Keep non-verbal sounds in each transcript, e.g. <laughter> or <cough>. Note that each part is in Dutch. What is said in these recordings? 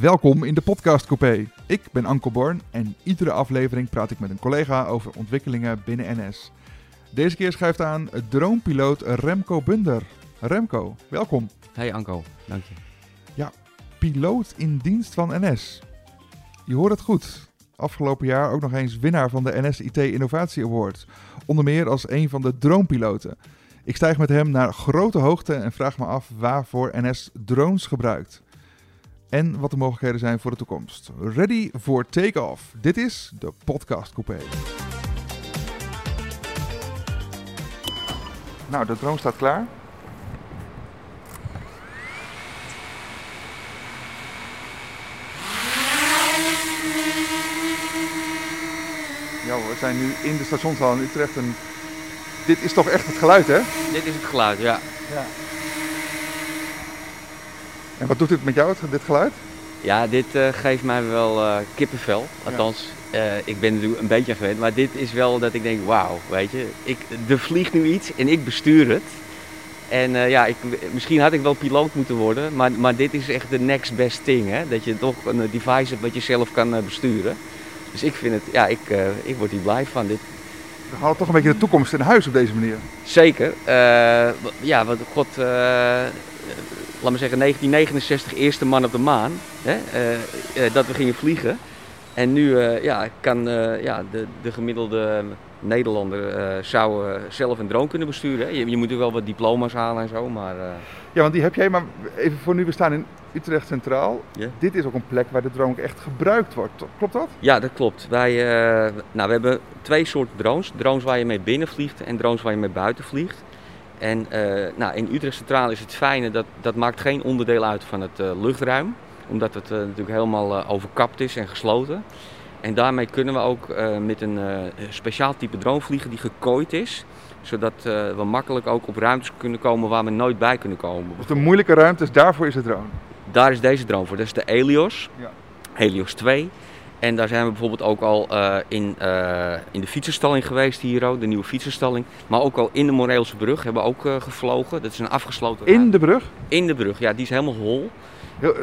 Welkom in de podcast Coupé. Ik ben Anko Born en iedere aflevering praat ik met een collega over ontwikkelingen binnen NS. Deze keer schuift aan droompiloot Remco Bunder. Remco, welkom. Hey Anko, dank je. Ja, piloot in dienst van NS. Je hoort het goed. Afgelopen jaar ook nog eens winnaar van de NS IT Innovatie Award. Onder meer als een van de droompiloten. Ik stijg met hem naar grote hoogte en vraag me af waarvoor NS drones gebruikt. En wat de mogelijkheden zijn voor de toekomst. Ready for take-off. Dit is de Podcast Coupé. Nou, de drone staat klaar. Ja, we zijn nu in de stationshal in Utrecht en dit is toch echt het geluid, hè? Dit is het geluid, ja. Ja. En wat doet dit met jou, dit geluid? Ja, dit uh, geeft mij wel uh, kippenvel. Althans, ja. uh, ik ben er een beetje aan gewend. Maar dit is wel dat ik denk, wauw, weet je. Ik, er vliegt nu iets en ik bestuur het. En ja, ik, misschien had ik wel piloot moeten worden. Maar, maar dit is echt de next best thing. Hè? Dat je toch een device hebt wat je zelf kan besturen. Dus ik vind het, ja, ik, ik word hier blij van. Dit, we halen toch een beetje de toekomst in huis op deze manier. Zeker. ja, wat God laat me zeggen, 1969 eerste man op de maan. Hè, uh, dat we gingen vliegen. En nu uh, ja, kan ja, de, de gemiddelde Nederlander zou zelf een drone kunnen besturen. Je, je, moet natuurlijk wel wat diploma's halen en zo, maar... Ja, want die heb jij, maar even voor nu, we staan in Utrecht Centraal. Yeah. Dit is ook een plek waar de drone ook echt gebruikt wordt. Klopt dat? Ja, dat klopt. Wij, nou, we hebben twee soorten drones. Drones waar je mee binnen vliegt en drones waar je mee buiten vliegt. En uh, nou, in Utrecht Centraal is het fijne dat dat maakt geen onderdeel uit van het uh, luchtruim. Omdat het uh, natuurlijk helemaal overkapt is en gesloten. En daarmee kunnen we ook met een speciaal type drone vliegen die gekooid is. Zodat we makkelijk ook op ruimtes kunnen komen waar we nooit bij kunnen komen. Dus de moeilijke ruimtes, daarvoor is de drone? Daar is deze drone voor. Dat is de Helios. Ja. Helios 2. En daar zijn we bijvoorbeeld ook al uh, in, uh, in de fietsenstalling geweest hier ook, de nieuwe fietsenstalling. Maar ook al in de Moreelse brug hebben we ook uh, gevlogen. Dat is een afgesloten In de brug? In de brug, ja, die is helemaal hol. Heel,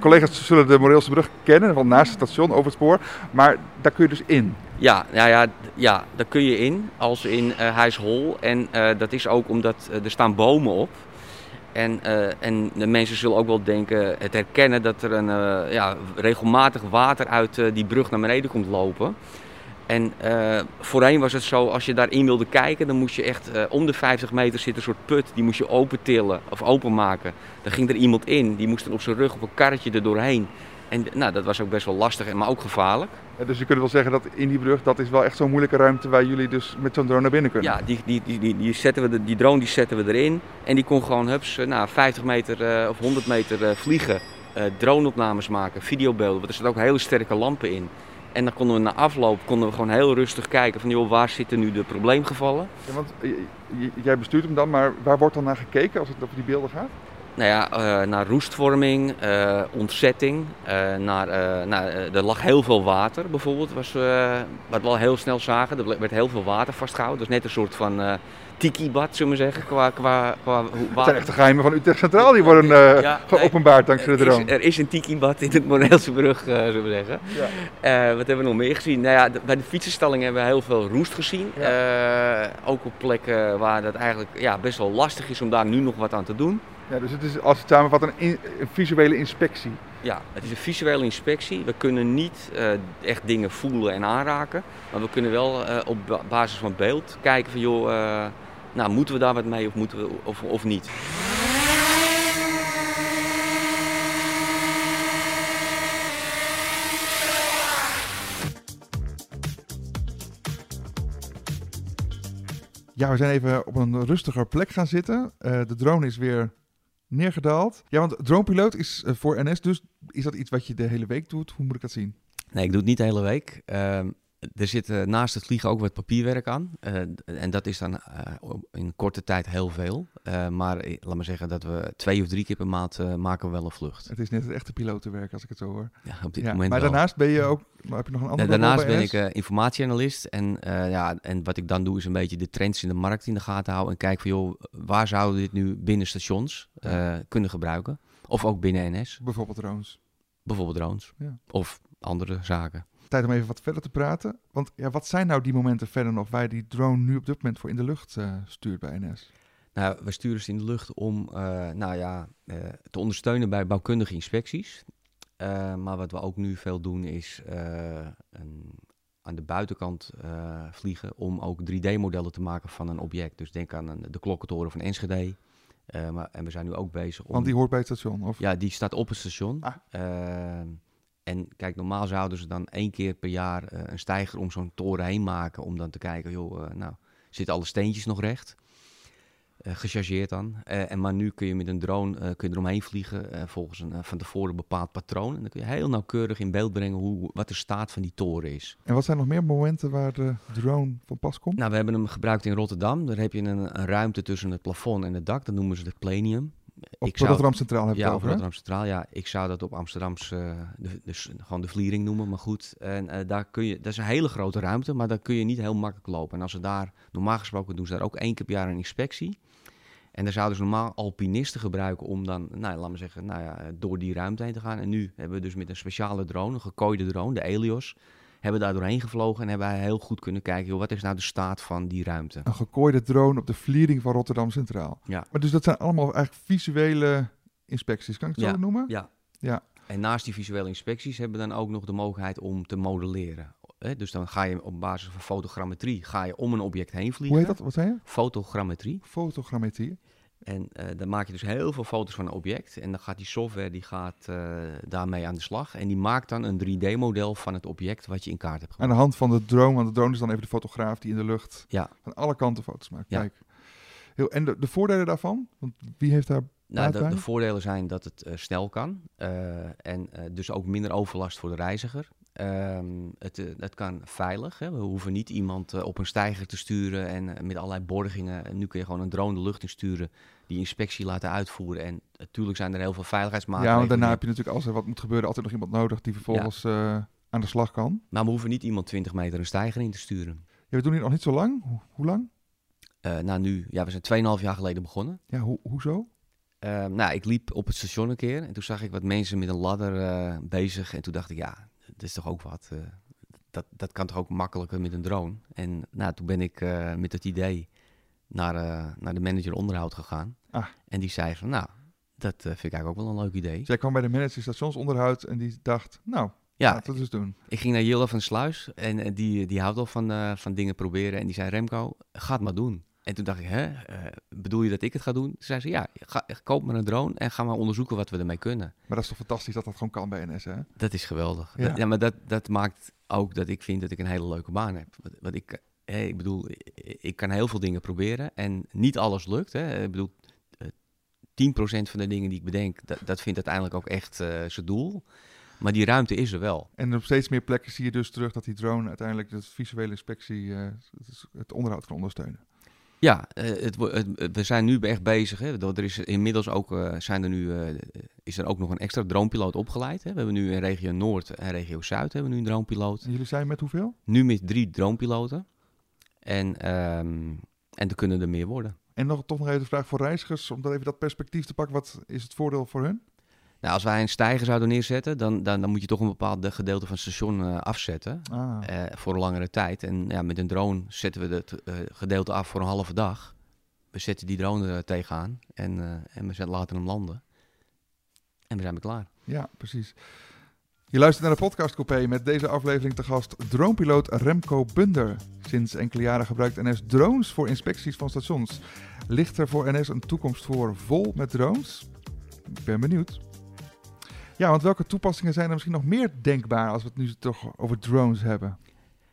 collega's zullen de Moreelse brug kennen, want naast het station, over het spoor. Maar daar kun je dus in? Ja, ja, ja, ja daar kun je in, als in hij is hol. En dat is ook omdat er staan bomen op. En, uh, en de mensen zullen ook wel denken, het herkennen dat er een, uh, ja, regelmatig water uit uh, die brug naar beneden komt lopen. En voorheen was het zo, als je daarin wilde kijken, dan moest je echt om de 50 meter zitten een soort put. Die moest je opentillen of openmaken. Dan ging er iemand in, die moest er op zijn rug op een karretje er doorheen. En nou, dat was ook best wel lastig, maar ook gevaarlijk. Ja, dus je kunt wel zeggen dat in die brug, dat is wel echt zo'n moeilijke ruimte waar jullie dus met zo'n drone naar binnen kunnen. Ja, die, die, die, die, die, zetten we de, die drone die zetten we erin. En die kon gewoon hups, nou, 50 meter uh, of 100 meter uh, vliegen. Uh, droneopnames maken, videobeelden. Want er zitten ook hele sterke lampen in. En dan konden we na afloop konden we gewoon heel rustig kijken van joh, waar zitten nu de probleemgevallen. Ja, want jij bestuurt hem dan, maar waar wordt dan naar gekeken als het over die beelden gaat? Nou ja, uh, naar roestvorming, uh, ontzetting. Uh, naar, nou, er lag heel veel water bijvoorbeeld, was, wat we al heel snel zagen. Er werd heel veel water vastgehouden. Dat is net een soort van tiki-bad, zullen we zeggen. Qua, qua, qua Het zijn echt de geheimen van Utrecht Centraal, die worden ja, geopenbaard dankzij de drone. er is een tiki-bad in het Moreelse brug, zullen we zeggen. Ja. wat hebben we nog meer gezien? Nou ja, bij de fietsenstalling hebben we heel veel roest gezien. Ja. ook op plekken waar het eigenlijk ja, best wel lastig is om daar nu nog wat aan te doen. Ja, dus het is als het samenvat een, in, een visuele inspectie. Ja, het is een visuele inspectie. We kunnen niet uh, echt dingen voelen en aanraken. Maar we kunnen wel uh, op basis van beeld kijken van joh, uh, nou moeten we daar wat mee of, moeten we, of, of niet. Ja, we zijn even op een rustiger plek gaan zitten. de drone is weer neergedaald. Ja, want dronepiloot is uh, voor NS dus, is dat iets wat je de hele week doet? Hoe moet ik dat zien? Nee, ik doe het niet de hele week. Uh, er zit uh, naast het vliegen ook wat papierwerk aan. Uh, en dat is dan uh, in korte tijd heel veel. maar laat maar zeggen dat we twee of drie keer per maand maken we wel een vlucht. Het is net het echte pilotenwerk als ik het zo hoor. Ja, op dit ja, moment Maar wel. daarnaast ben je ook, maar heb je nog een andere Daarnaast ben ik informatieanalist. En, ja, en wat ik dan doe is een beetje de trends in de markt in de gaten houden. En kijk van joh, waar zouden we dit nu binnen stations kunnen gebruiken? Of ook binnen NS. Bijvoorbeeld drones. Bijvoorbeeld drones. Ja. Of andere zaken. Tijd om even wat verder te praten. Want ja, wat zijn nou die momenten verder nog waar die drone nu op dit moment voor in de lucht eh, stuurt bij NS? Nou, we sturen ze in de lucht om eh, nou ja, eh, te ondersteunen bij bouwkundige inspecties. Maar wat we ook nu veel doen is een, aan de buitenkant vliegen om ook 3D-modellen te maken van een object. Dus denk aan een, de klokkentoren van Enschede. Maar, en we zijn nu ook bezig om... Want die hoort bij het station. Of? Ja, die staat op het station. Ah. En kijk, normaal zouden ze dan één keer per jaar eh, een stijger om zo'n toren heen maken. Om dan te kijken, joh, eh, nou, zitten alle steentjes nog recht? Eh, gechargeerd dan. En maar nu kun je met een drone kun je eromheen vliegen volgens een van tevoren bepaald patroon. En dan kun je heel nauwkeurig in beeld brengen hoe, wat de staat van die toren is. En wat zijn nog meer momenten waar de drone van pas komt? Nou, we hebben hem gebruikt in Rotterdam. Daar heb je een, een ruimte tussen het plafond en het dak. Dat noemen ze het planium. Op ik Rotterdam Centraal heb je Ja, het over? Rotterdam Centraal. Ja, ik zou dat op Amsterdamse eh, de, de, s- gewoon de Vliering noemen, maar goed. En eh, daar kun je, dat is een hele grote ruimte, maar daar kun je niet heel makkelijk lopen. En als ze daar, normaal gesproken doen ze daar ook één keer per jaar een inspectie. En daar zouden ze normaal alpinisten gebruiken om dan, nou, laat maar zeggen, nou ja, door die ruimte heen te gaan. En nu hebben we dus met een speciale drone, een gekooide drone, de Helios, hebben we daar doorheen gevlogen en hebben heel goed kunnen kijken, joh, wat is nou de staat van die ruimte. Een gekooide drone op de vliering van Rotterdam Centraal. Ja. Maar dus dat zijn allemaal eigenlijk visuele inspecties, kan ik het Ja. zo noemen? Ja. Ja. En naast die visuele inspecties hebben we dan ook nog de mogelijkheid om te modelleren. Dus dan ga je op basis van fotogrammetrie ga je om een object heen vliegen. Hoe heet dat? Wat zei je? Fotogrammetrie. Fotogrammetrie. En eh, dan maak je dus heel veel foto's van een object. En dan gaat die software die gaat, eh, daarmee aan de slag. En die maakt dan een 3D-model van het object wat je in kaart hebt Aan gebracht. de hand van de drone, want de drone is dan even de fotograaf die in de lucht Ja. van alle kanten foto's maakt. Ja. Kijk. Heel, en de, de voordelen daarvan? Want wie heeft daar... Nou, de, de voordelen zijn dat het eh, snel kan. en dus ook minder overlast voor de reiziger. Ehm, het, eh, het kan veilig. Hè. We hoeven niet iemand eh, op een steiger te sturen en eh, met allerlei borgingen. En nu kun je gewoon een drone de lucht in sturen, die inspectie laten uitvoeren. En natuurlijk zijn er heel veel Ja, veiligheidsmaatregelen. want daarna heb je natuurlijk als er wat moet gebeuren altijd nog iemand nodig die vervolgens aan de slag kan. Maar we hoeven niet iemand 20 meter een steiger in te sturen. Ja, we doen dit nog niet zo lang. Ho- hoe lang? Eh, nou, nu, ja, we zijn 2,5 jaar geleden begonnen. Ja, ho hoezo? Ehm, nou, ik liep op het station een keer en toen zag ik wat mensen met een ladder bezig. En toen dacht ik, ja, dat is toch ook wat. eh, dat, dat kan toch ook makkelijker met een drone. En nou, toen ben ik eh, met het idee naar, eh, naar de manager onderhoud gegaan. Ah. En die zei van, nou, dat vind ik eigenlijk ook wel een leuk idee. Dus jij kwam bij de manager stationsonderhoud en die dacht, nou, Ja, laten we het dus doen. ik ging naar Jille van Sluis en die, die houdt al van, van dingen proberen. En die zei, Remco, ga het maar doen. En toen dacht ik, hè, eh, bedoel je dat ik het ga doen? Toen zei ze, ja, ga, koop maar een drone en ga maar onderzoeken wat we ermee kunnen. Maar dat is toch fantastisch dat dat gewoon kan bij NS, hè? Dat is geweldig. Ja. Dat- Ja, maar dat, dat maakt ook dat ik vind dat ik een hele leuke baan heb. Wat, wat ik, hè, ik bedoel, ik, kan heel veel dingen proberen en niet alles lukt. Hè. Ik bedoel, eh, 10% van de dingen die ik bedenk, dat, dat vindt uiteindelijk ook echt eh, zijn doel. Maar die ruimte is er wel. En op steeds meer plekken zie je dus terug dat die drone uiteindelijk de visuele inspectie eh, het onderhoud kan ondersteunen. Ja, eh, het, het- we zijn nu echt bezig. Hè. Er is inmiddels ook, eh, zijn er nu, eh, is er ook nog een extra dronepiloot opgeleid. Hè. We hebben nu in regio Noord en regio Zuid hebben we nu een dronepiloot. En jullie zijn met hoeveel? Nu met drie dronepiloten. En, ehm, en er kunnen er meer worden. En nog, toch nog even de vraag voor reizigers, om dat even dat perspectief te pakken. Wat is het voordeel voor hun? Nou, als wij een stijger zouden neerzetten, dan, dan, dan moet je toch een bepaald gedeelte van het station eh, afzetten. Ah, eh, voor een langere tijd. En ja, met een drone zetten we het eh, gedeelte af voor een halve dag. We zetten die drone er tegenaan en, en we zetten, laten hem landen. En we zijn weer klaar. ja, precies. Je luistert naar de podcast Coupé met deze aflevering te gast dronepiloot Remco Bunder. Sinds enkele jaren gebruikt NS drones voor inspecties van stations. Ligt er voor NS een toekomst voor vol met drones? Ik ben benieuwd. Ja, want welke toepassingen zijn er misschien nog meer denkbaar als we het nu toch over drones hebben?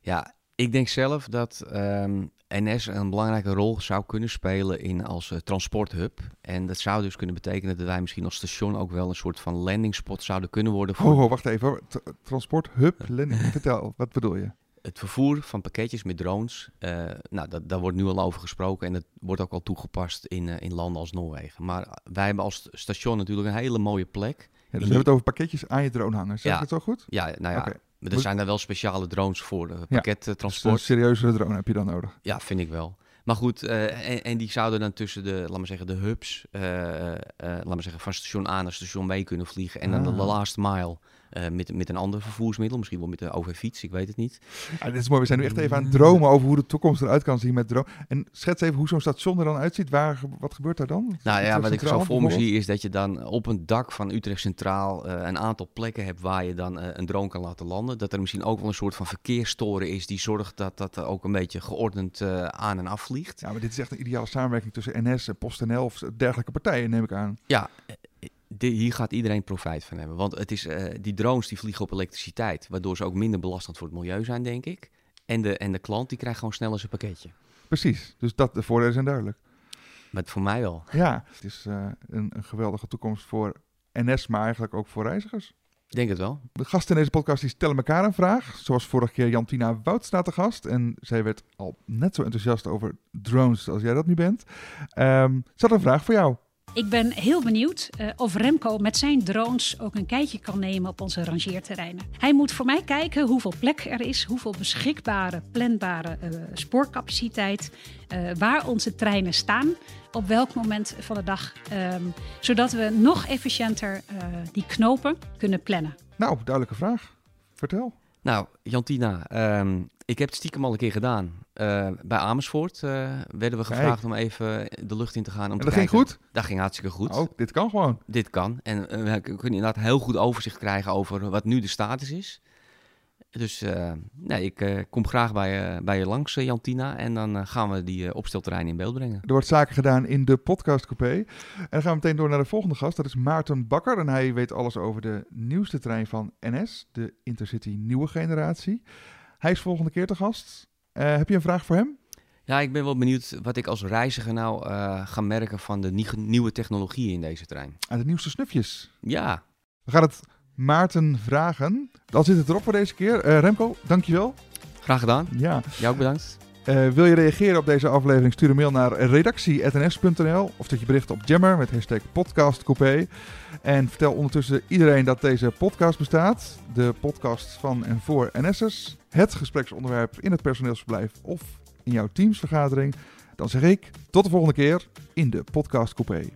Ja, ik denk zelf dat ehm, NS een belangrijke rol zou kunnen spelen in als eh, transporthub. En dat zou dus kunnen betekenen dat wij misschien als station ook wel een soort van landingspot zouden kunnen worden voor Oh, oh, wacht even. hoor. T- Transport, hub, landing. <laughs> Vertel, wat bedoel je? het vervoer van pakketjes met drones. eh, nou, dat, daar wordt nu al over gesproken en dat wordt ook al toegepast in, eh, in landen als Noorwegen. Maar wij hebben als station natuurlijk een hele mooie plek. Dus we hebben het over pakketjes aan je drone hangen. Zeg ik het zo goed? Ja, nou ja, Oké. er zijn daar wel speciale drones voor, uh, Dus pakkettransport. een serieuzere drone heb je dan nodig. Ja, vind ik wel. Maar goed, eh, en, en die zouden dan tussen de, laat maar zeggen, de hubs, eh, eh, laat maar zeggen, van station A naar station B kunnen vliegen. En dan de Ah. last mile Uh, met, met een ander vervoersmiddel, misschien wel met de OV-fiets, ik weet het niet. Ja, dit is mooi, we zijn nu echt even aan het dromen over hoe de toekomst eruit kan zien met drone. En schets even hoe zo'n station er dan uitziet. Waar, wat gebeurt daar dan? Nou ja, wat ik zo voor me zie is dat je dan op een dak van Utrecht Centraal uh, een aantal plekken hebt waar je dan uh, een drone kan laten landen. Dat er misschien ook wel een soort van verkeerstoren is die zorgt dat dat ook een beetje geordend aan en af vliegt. Ja, maar dit is echt een ideale samenwerking tussen NS en PostNL of dergelijke partijen, neem ik aan. Ja, hier gaat iedereen profijt van hebben. Want het is, uh, die drones die vliegen op elektriciteit, waardoor ze ook minder belastend voor het milieu zijn, denk ik. En de, en de klant die krijgt gewoon sneller zijn pakketje. Precies, dus dat, de voordelen zijn duidelijk. Maar voor mij wel. Ja, het is uh, een, een geweldige toekomst voor NS, maar eigenlijk ook voor reizigers. Ik denk het wel. De gasten in deze podcast die stellen elkaar een vraag. Zoals vorige keer Jantina Wout staat te gast. En zij werd al net zo enthousiast over drones als jij dat nu bent. Um, ze had een vraag voor jou. Ik ben heel benieuwd uh, of Remco met zijn drones ook een kijkje kan nemen op onze rangeerterreinen. Hij moet voor mij kijken hoeveel plek er is, hoeveel beschikbare, planbare uh, spoorcapaciteit, uh, waar onze treinen staan, op welk moment van de dag, um, zodat we nog efficiënter die knopen kunnen plannen. Nou, duidelijke vraag. Vertel. Nou, Jantina, um, ik heb het stiekem al een keer gedaan. Uh, bij Amersfoort uh, werden we gevraagd Kijk. om even de lucht in te gaan. Om en dat te ging kijken. goed? Dat ging hartstikke goed. Oh, dit kan gewoon. Dit kan. En uh, we kunnen inderdaad heel goed overzicht krijgen over wat nu de status is. Dus nee, ik kom graag bij, bij je langs, Jantina. En dan gaan we die opstelterrein in beeld brengen. Er wordt zaken gedaan in de podcastcoupé. En dan gaan we meteen door naar de volgende gast. Dat is Maarten Bakker. En hij weet alles over de nieuwste trein van NS, de Intercity nieuwe generatie. Hij is volgende keer te gast. Uh, heb je een vraag voor hem? Ja, ik ben wel benieuwd wat ik als reiziger nou uh, ga merken van de nieuwe technologieën in deze trein. Aan de nieuwste snufjes. Ja. We gaan het Maarten vragen. Dan zit het erop voor deze keer. Uh, Remco, dankjewel. Graag gedaan. Ja. Jou ook bedankt. Uh, wil je reageren op deze aflevering? Stuur een mail naar redactie.ns.nl of zet je bericht op Jammer met hashtag podcastcoupé. En vertel ondertussen iedereen dat deze podcast bestaat. De podcast van en voor NS'ers. Het gespreksonderwerp in het personeelsverblijf of in jouw teamsvergadering. Dan zeg ik tot de volgende keer in de podcast coupé.